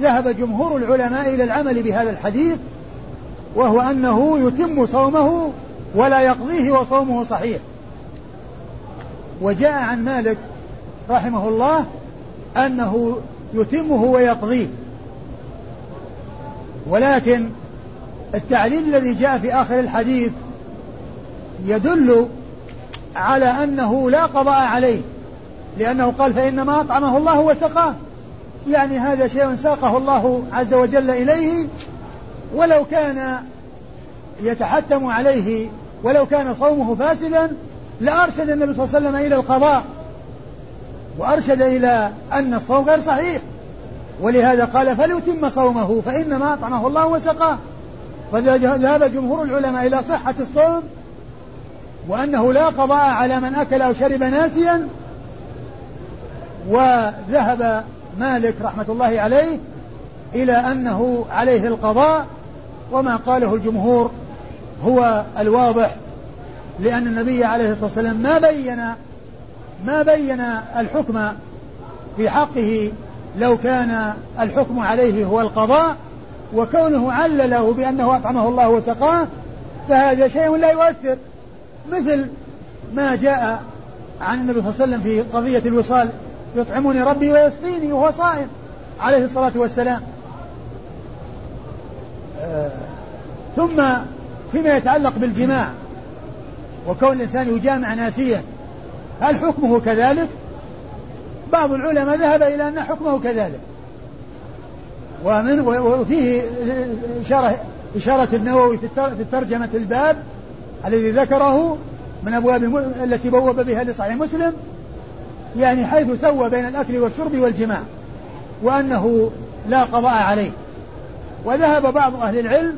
Speaker 2: ذهب جمهور العلماء إلى العمل بهذا الحديث وهو أنه يتم صومه ولا يقضيه وصومه صحيح. وجاء عن مالك رحمه الله أنه يتمه ويقضيه. ولكن التعليل الذي جاء في آخر الحديث يدل على أنه لا قضاء عليه لأنه قال فإنما أطعمه الله وسقاه. يعني هذا شيء ساقه الله عز وجل إليه ولو كان يتحتم عليه ولو كان صومه فاسدا لأرشد النبي صلى الله عليه وسلم إلى القضاء وأرشد إلى أن الصوم غير صحيح. ولهذا قال فليتم صومه فإنما أطعمه الله وسقاه. فذهب جمهور العلماء إلى صحة الصوم وأنه لا قضاء على من أكل أو شرب ناسيا. وذهب مالك رحمة الله عليه إلى أنه عليه القضاء وما قاله الجمهور هو الواضح لأن النبي عليه الصلاة والسلام ما بين ما بين الحكم في حقه لو كان الحكم عليه هو القضاء وكونه علله بأنه أطعمه الله وسقاه فهذا شيء لا يؤثر مثل ما جاء عن النبي صلى الله عليه وسلم في قضية الوصال يطعمني ربي ويسقيني وهو صائم عليه الصلاة والسلام آه ثم فيما يتعلق بالجماع وكون الإنسان يجامع ناسيا هل حكمه كذلك؟ بعض العلماء ذهب إلى أن حكمه كذلك. ومن وفيه إشارة إشارة النووي في ترجمة الباب الذي ذكره من أبواب التي بوب بها لصحيح مسلم يعني حيث سوى بين الأكل والشرب والجماع وأنه لا قضاء عليه. وذهب بعض أهل العلم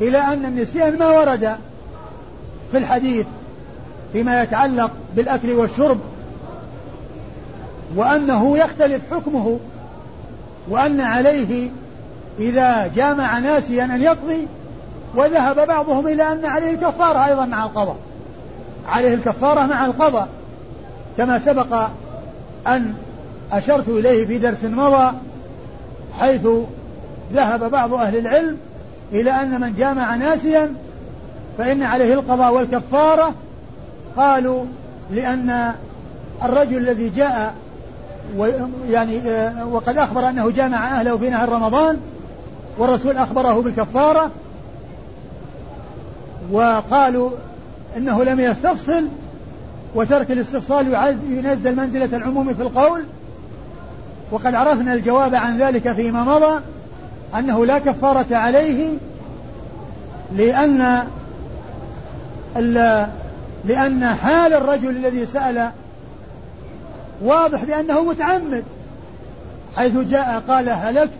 Speaker 2: إلى أن النسيان ما ورد في الحديث فيما يتعلق بالأكل والشرب وأنه يختلف حكمه وأن عليه إذا جامع ناسيا أن يقضي وذهب بعضهم إلى أن عليه الكفارة أيضا مع القضاء. عليه الكفارة مع القضاء. كما سبق أن أشرت إليه في درس مضى حيث ذهب بعض أهل العلم إلى أن من جامع ناسيا فإن عليه القضاء والكفارة قالوا لأن الرجل الذي جاء يعني آه، وقد أخبر أنه جامع أهله في نهر رمضان والرسول أخبره بالكفارة وقالوا إنه لم يستفصل وترك الاستفصال ينزل منزلة العموم في القول وقد عرفنا الجواب عن ذلك فيما مضى أنه لا كفارة عليه لأن لأن حال الرجل الذي سأل واضح بأنه متعمد حيث جاء قال هلكت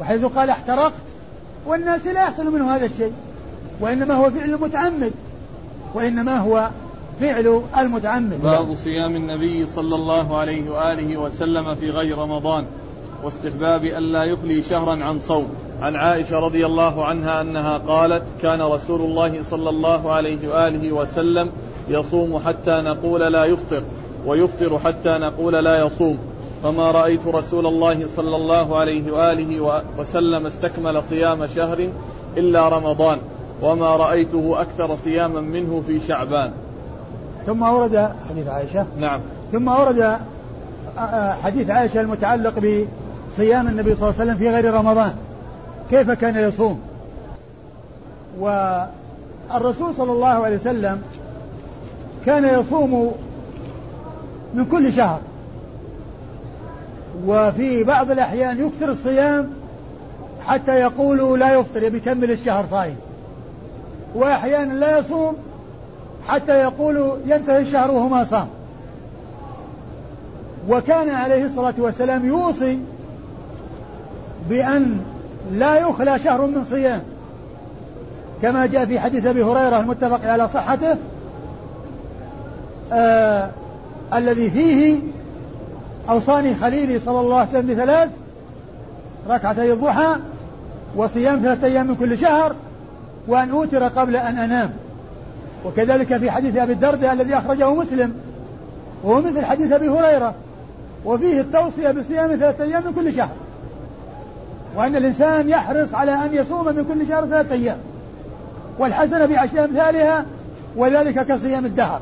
Speaker 2: وحيث قال احترقت والناس لا يحصل منه هذا الشيء وإنما هو فعل المتعمد وإنما هو فعل المتعمد.
Speaker 1: باب صيام النبي صلى الله عليه وآله وسلم في غير رمضان واستحباب ألا يخلي شهرا عن صوم. عن عائشة رضي الله عنها أنها قالت كان رسول الله صلى الله عليه وآله وسلم يصوم حتى نقول لا يفطر. ويفطر حتى نقول لا يصوم. فما رأيت رسول الله صلى الله عليه وآله وسلم استكمل صيام شهر إلا رمضان وما رأيته أكثر صياما منه في شعبان.
Speaker 2: ثم أورد حديث عائشة.
Speaker 1: نعم.
Speaker 2: ثم أورد حديث عائشة المتعلق صيام النبي صلى الله عليه وسلم في غير رمضان. كيف كان يصوم؟ والرسول صلى الله عليه وسلم كان يصوم من كل شهر. وفي بعض الأحيان يكثر الصيام حتى يقولوا لا يفطر يبي يكمل الشهر صايم. وأحيانا لا يصوم حتى يقولوا ينتهي الشهر وهو ما صام. وكان عليه الصلاة والسلام يوصي بأن لا يخلى شهر من صيام. كما جاء في حديث أبي هريرة المتفق على صحته آه الذي فيه أوصاني خليلي صلى الله عليه وسلم بثلاث ركعتي الضحى وصيام ثلاثة أيام من كل شهر وأن أوتر قبل أن أنام. وكذلك في حديث أبي الدرداء الذي أخرجه مسلم وهو مثل حديث أبي هريرة وفيه التوصية بصيام ثلاثة أيام من كل شهر. وأن الإنسان يحرص على أن يصوم من كل شهر ثلاثة أيام والحسنة بعشر أمثالها وذلك كصيام الدهر.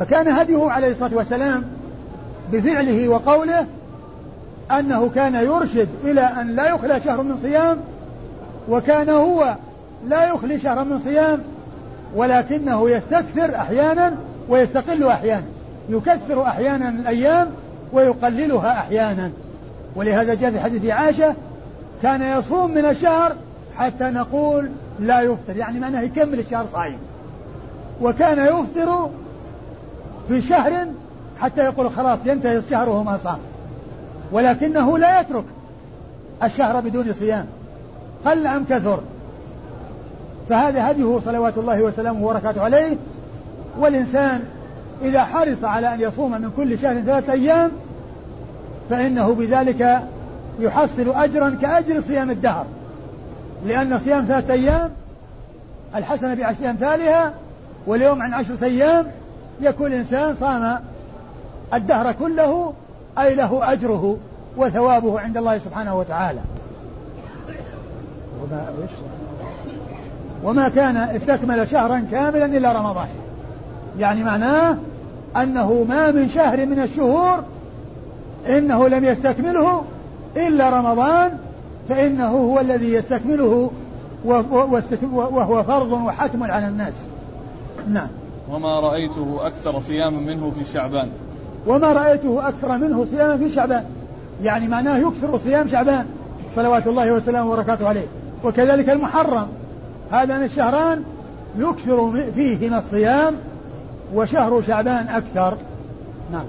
Speaker 2: فكان هديه عليه الصلاة والسلام بفعله وقوله أنه كان يرشد إلى أن لا يخلى شهر من صيام وكان هو لا يخلي شهرا من صيام ولكنه يستكثر أحيانا ويستقل أحيانا يكثر أحيانا الأيام ويقللها أحيانا. ولهذا جاء في حديث عائشة كان يصوم من الشهر حتى نقول لا يفطر يعني معناه يكمل الشهر صايم. وكان يفطر في شهر حتى يقول خلاص ينتهي الشهر وهو ما صام. ولكنه لا يترك الشهر بدون صيام. قل أم كثر فهذا هديه صلوات الله وسلامه وبركاته عليه. والإنسان إذا حرص على أن يصوم من كل شهر ثلاثة أيام فإنه بذلك يحصل أجرا كأجر صيام الدهر. لأن صيام ثلاثة أيام الحسنة بعشر أمثالها واليوم عن عشرة أيام يكون الإنسان صام الدهر كله أي له أجره وثوابه عند الله سبحانه وتعالى. وما, وما كان استكمل شهرا كاملا إلا رمضان. يعني معناه أنه ما من شهر من الشهور إنه لم يستكمله إلا رمضان فإنه هو الذي يستكمله وهو فرض وحتم على الناس. نعم.
Speaker 1: وما رأيته أكثر صياما منه في شعبان.
Speaker 2: وما رأيته أكثر منه صياما في شعبان. يعني معناه يكثر صيام شعبان. صلوات الله وسلامه وبركاته عليه. وكذلك المحرم. هذان الشهران يكثر فيهما الصيام وشهر شعبان أكثر. نعم.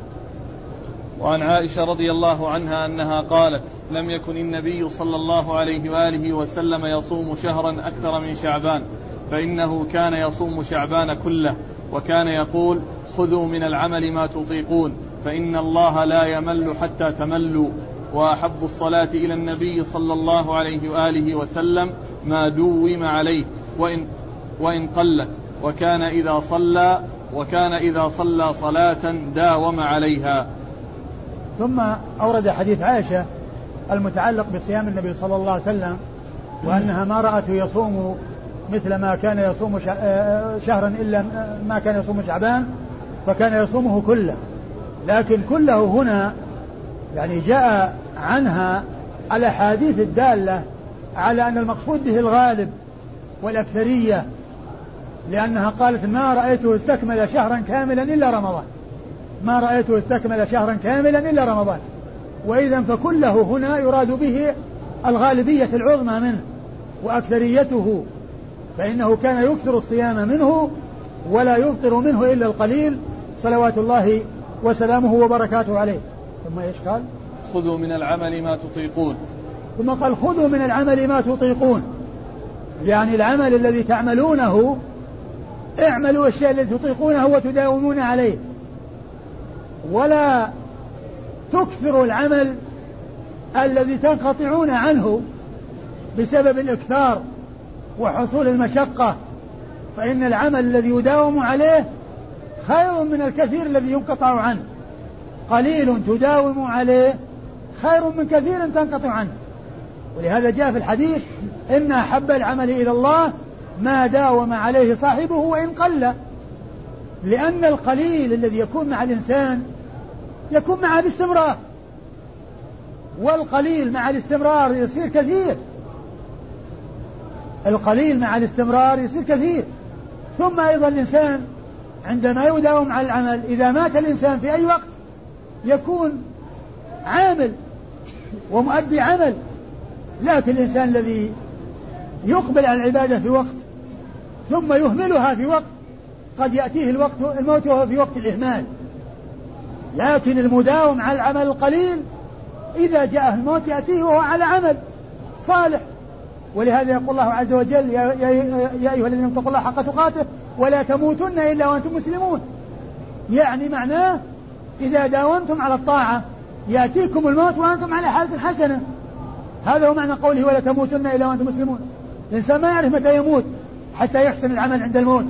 Speaker 1: وعن عائشة رضي الله عنها أنها قالت لم يكن النبي صلى الله عليه وآله وسلم يصوم شهرا أكثر من شعبان فإنه كان يصوم شعبان كله. وكان يقول خذوا من العمل ما تطيقون فإن الله لا يمل حتى تملوا وأحب الصلاة إلى النبي صلى الله عليه وآله وسلم ما دوم عليه وإن, وإن قلت وكان إذا صلى وكان إذا صلى صلاة داوم عليها.
Speaker 2: ثم أورد حديث عائشة المتعلق بصيام النبي صلى الله عليه وسلم وأنها ما رأته يصوم مثل ما كان يصوم آه، شهرا إلا ما كان يصوم شعبان فكان يصومه كله. لكن كله هنا يعني جاء عنها الأحاديث الدالة على أن المقصود به الغالب والأكثرية لأنها قالت ما رأيته استكمل شهرا كاملا إلا رمضان. ما رأيته استكمل شهرا كاملا إلا رمضان. وإذا فكله هنا يراد به الغالبية العظمى منه وأكثريته. فإنه كان يكثر الصيام منه ولا يفطر منه إلا القليل صلوات الله وسلامه وبركاته عليه. ثم إيش قال؟
Speaker 1: خذوا من العمل ما تطيقون.
Speaker 2: ثم قال خذوا من العمل ما تطيقون. يعني العمل الذي تعملونه اعملوا الشيء الذي تطيقونه وتداومون عليه. ولا تكثروا العمل الذي تنقطعون عنه بسبب الإكثار. وحصول المشقة فإن العمل الذي يداوم عليه خير من الكثير الذي ينقطع عنه. قليل تداوم عليه خير من كثير تنقطع عنه. ولهذا جاء في الحديث إن أحب العمل إلى الله ما داوم عليه صاحبه وإن قل. لأن القليل الذي يكون مع الإنسان يكون معه باستمرار والقليل مع الاستمرار يصير كثير. القليل مع الاستمرار يصير كثير. ثم أيضا الإنسان عندما يداوم على العمل إذا مات الإنسان في أي وقت يكون عامل ومؤدي عمل. لكن الإنسان الذي يقبل على العبادة في وقت ثم يهملها في وقت قد يأتيه الوقت الموت وهو في وقت الإهمال. لكن المداوم على العمل القليل إذا جاءه الموت يأتيه وهو على عمل صالح. ولهذا يقول الله عز وجل يا, يا, أيها الذين اتقوا الله حق تقاته ولا تموتن إلا وأنتم مسلمون. يعني معناه إذا داومتم على الطاعة يأتيكم الموت وأنتم على حالة حسنة. هذا هو معنى قوله ولا تموتن إلا وأنتم مسلمون. الإنسان ما يعرف متى يموت حتى يحسن العمل عند الموت.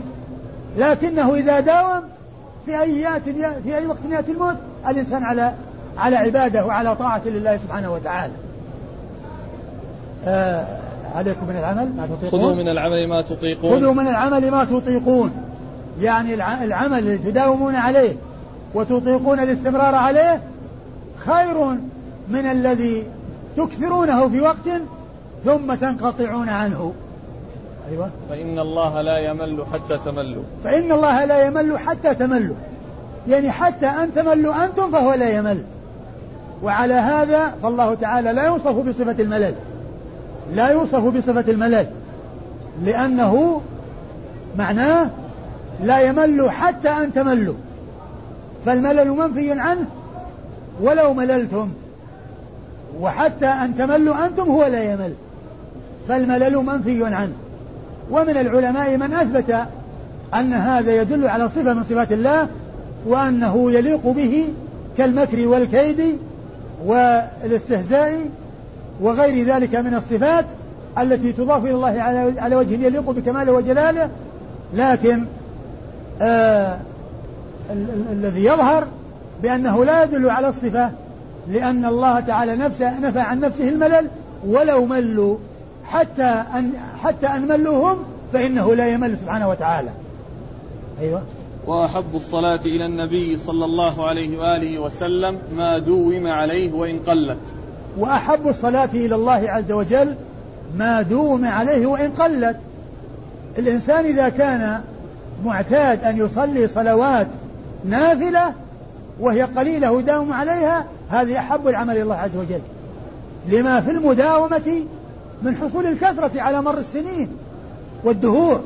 Speaker 2: لكنه إذا داوم في أي في أي وقت يأتي الموت الإنسان على على عبادة وعلى طاعة لله سبحانه وتعالى. آه عليكم من العمل ما تطيقون؟
Speaker 1: خذوا من العمل ما تطيقون.
Speaker 2: خذوا من العمل ما تطيقون. يعني العمل اللي تداومون عليه وتطيقون الاستمرار عليه خير من الذي تكثرونه في وقت ثم تنقطعون عنه.
Speaker 1: أيوة. فإن الله لا يمل حتى تملوا.
Speaker 2: فإن الله لا يمل حتى تملوا. يعني حتى أن تملوا أنتم فهو لا يمل. وعلى هذا فالله تعالى لا يوصف بصفة الملل. لا يوصف بصفة الملل لأنه معناه لا يمل حتى أن تملوا. فالملل منفي عنه ولو مللتم وحتى أن تملوا أنتم هو لا يمل. فالملل منفي عنه. ومن العلماء من أثبت أن هذا يدل على صفة من صفات الله وأنه يليق به كالمكر والكيد والاستهزاء وغير ذلك من الصفات التي تضاف إلى الله على وجه يليق بكماله وجلاله. لكن آه الذي يظهر بأنه لا يدل على الصفة لأن الله تعالى نفسه نفى عن نفسه الملل ولو ملوا. حتى أن حتى أن ملوهم فإنه لا يمل سبحانه وتعالى. أيوة.
Speaker 1: وأحب الصلاة إلى النبي صلى الله عليه وآله وسلم ما دوم عليه وإن قلت.
Speaker 2: وأحب الصلاة إلى الله عز وجل ما دوم عليه وإن قلت. الإنسان إذا كان معتاد أن يصلي صلوات نافلة وهي قليلة وداوم عليها هذه أحب العمل إلى الله عز وجل. لما في المداومة من حصول الكثرة على مر السنين والدهور.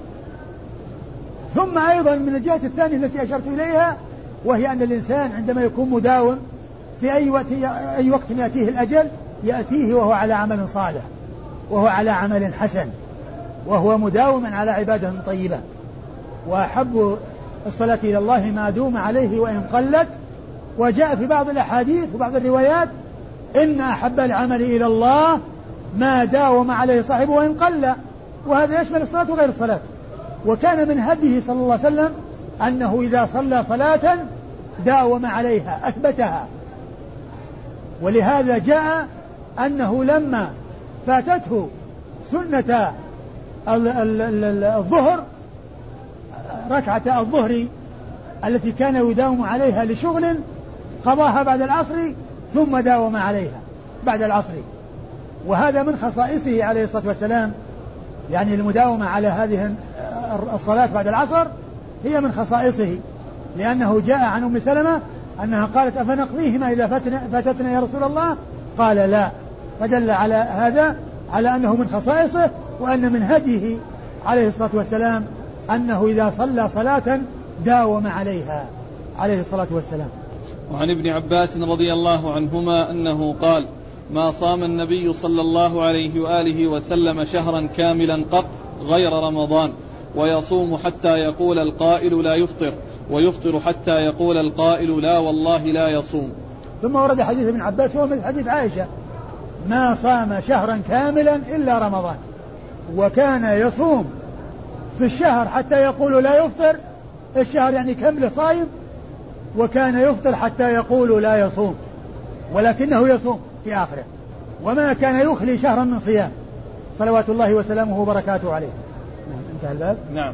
Speaker 2: ثم أيضا من الجهة الثانية التي أشرت إليها وهي أن الإنسان عندما يكون مداوم في أي وقت أي وقت يأتيه الأجل يأتيه وهو على عمل صالح وهو على عمل حسن وهو مداوم على عبادة طيبة. وأحب الصلاة إلى الله ما دوم عليه وإن قلت. وجاء في بعض الأحاديث وبعض الروايات إن أحب العمل إلى الله ما داوم عليه صاحبه وإن قل. وهذا يشمل الصلاة وغير الصلاة. وكان من هديه صلى الله عليه وسلم أنه إذا صلى صلاة داوم عليها أثبتها. ولهذا جاء أنه لما فاتته سنة الظهر ركعة الظهر التي كان يداوم عليها لشغل قضاها بعد العصر ثم داوم عليها بعد العصر. وهذا من خصائصه عليه الصلاة والسلام. يعني المداومة على هذه الصلاة بعد العصر هي من خصائصه لأنه جاء عن أم سلمة أنها قالت أفنقضيهما إذا فاتتنا يا رسول الله؟ قال لا. فدل على هذا على أنه من خصائصه وأن من هديه عليه الصلاة والسلام أنه إذا صلى صلاة داوم عليها. عليه الصلاة والسلام.
Speaker 1: وعن ابن عباس رضي الله عنهما أنه قال ما صام النبي صلى الله عليه وآله وسلم شهرا كاملا قط غير رمضان ويصوم حتى يقول القائل لا يفطر ويفطر حتى يقول القائل لا والله لا يصوم.
Speaker 2: ثم ورد حديث ابن عباس وهو من حديث عائشة. ما صام شهرا كاملا إلا رمضان. وكان يصوم في الشهر حتى يقول لا يفطر. الشهر يعني كامله صايم. وكان يفطر حتى يقول لا يصوم. ولكنه يصوم في آخره. وما كان يخلي شهرا من صيام. صلوات الله وسلامه وبركاته عليه. نعم انتهى الباب.
Speaker 1: نعم.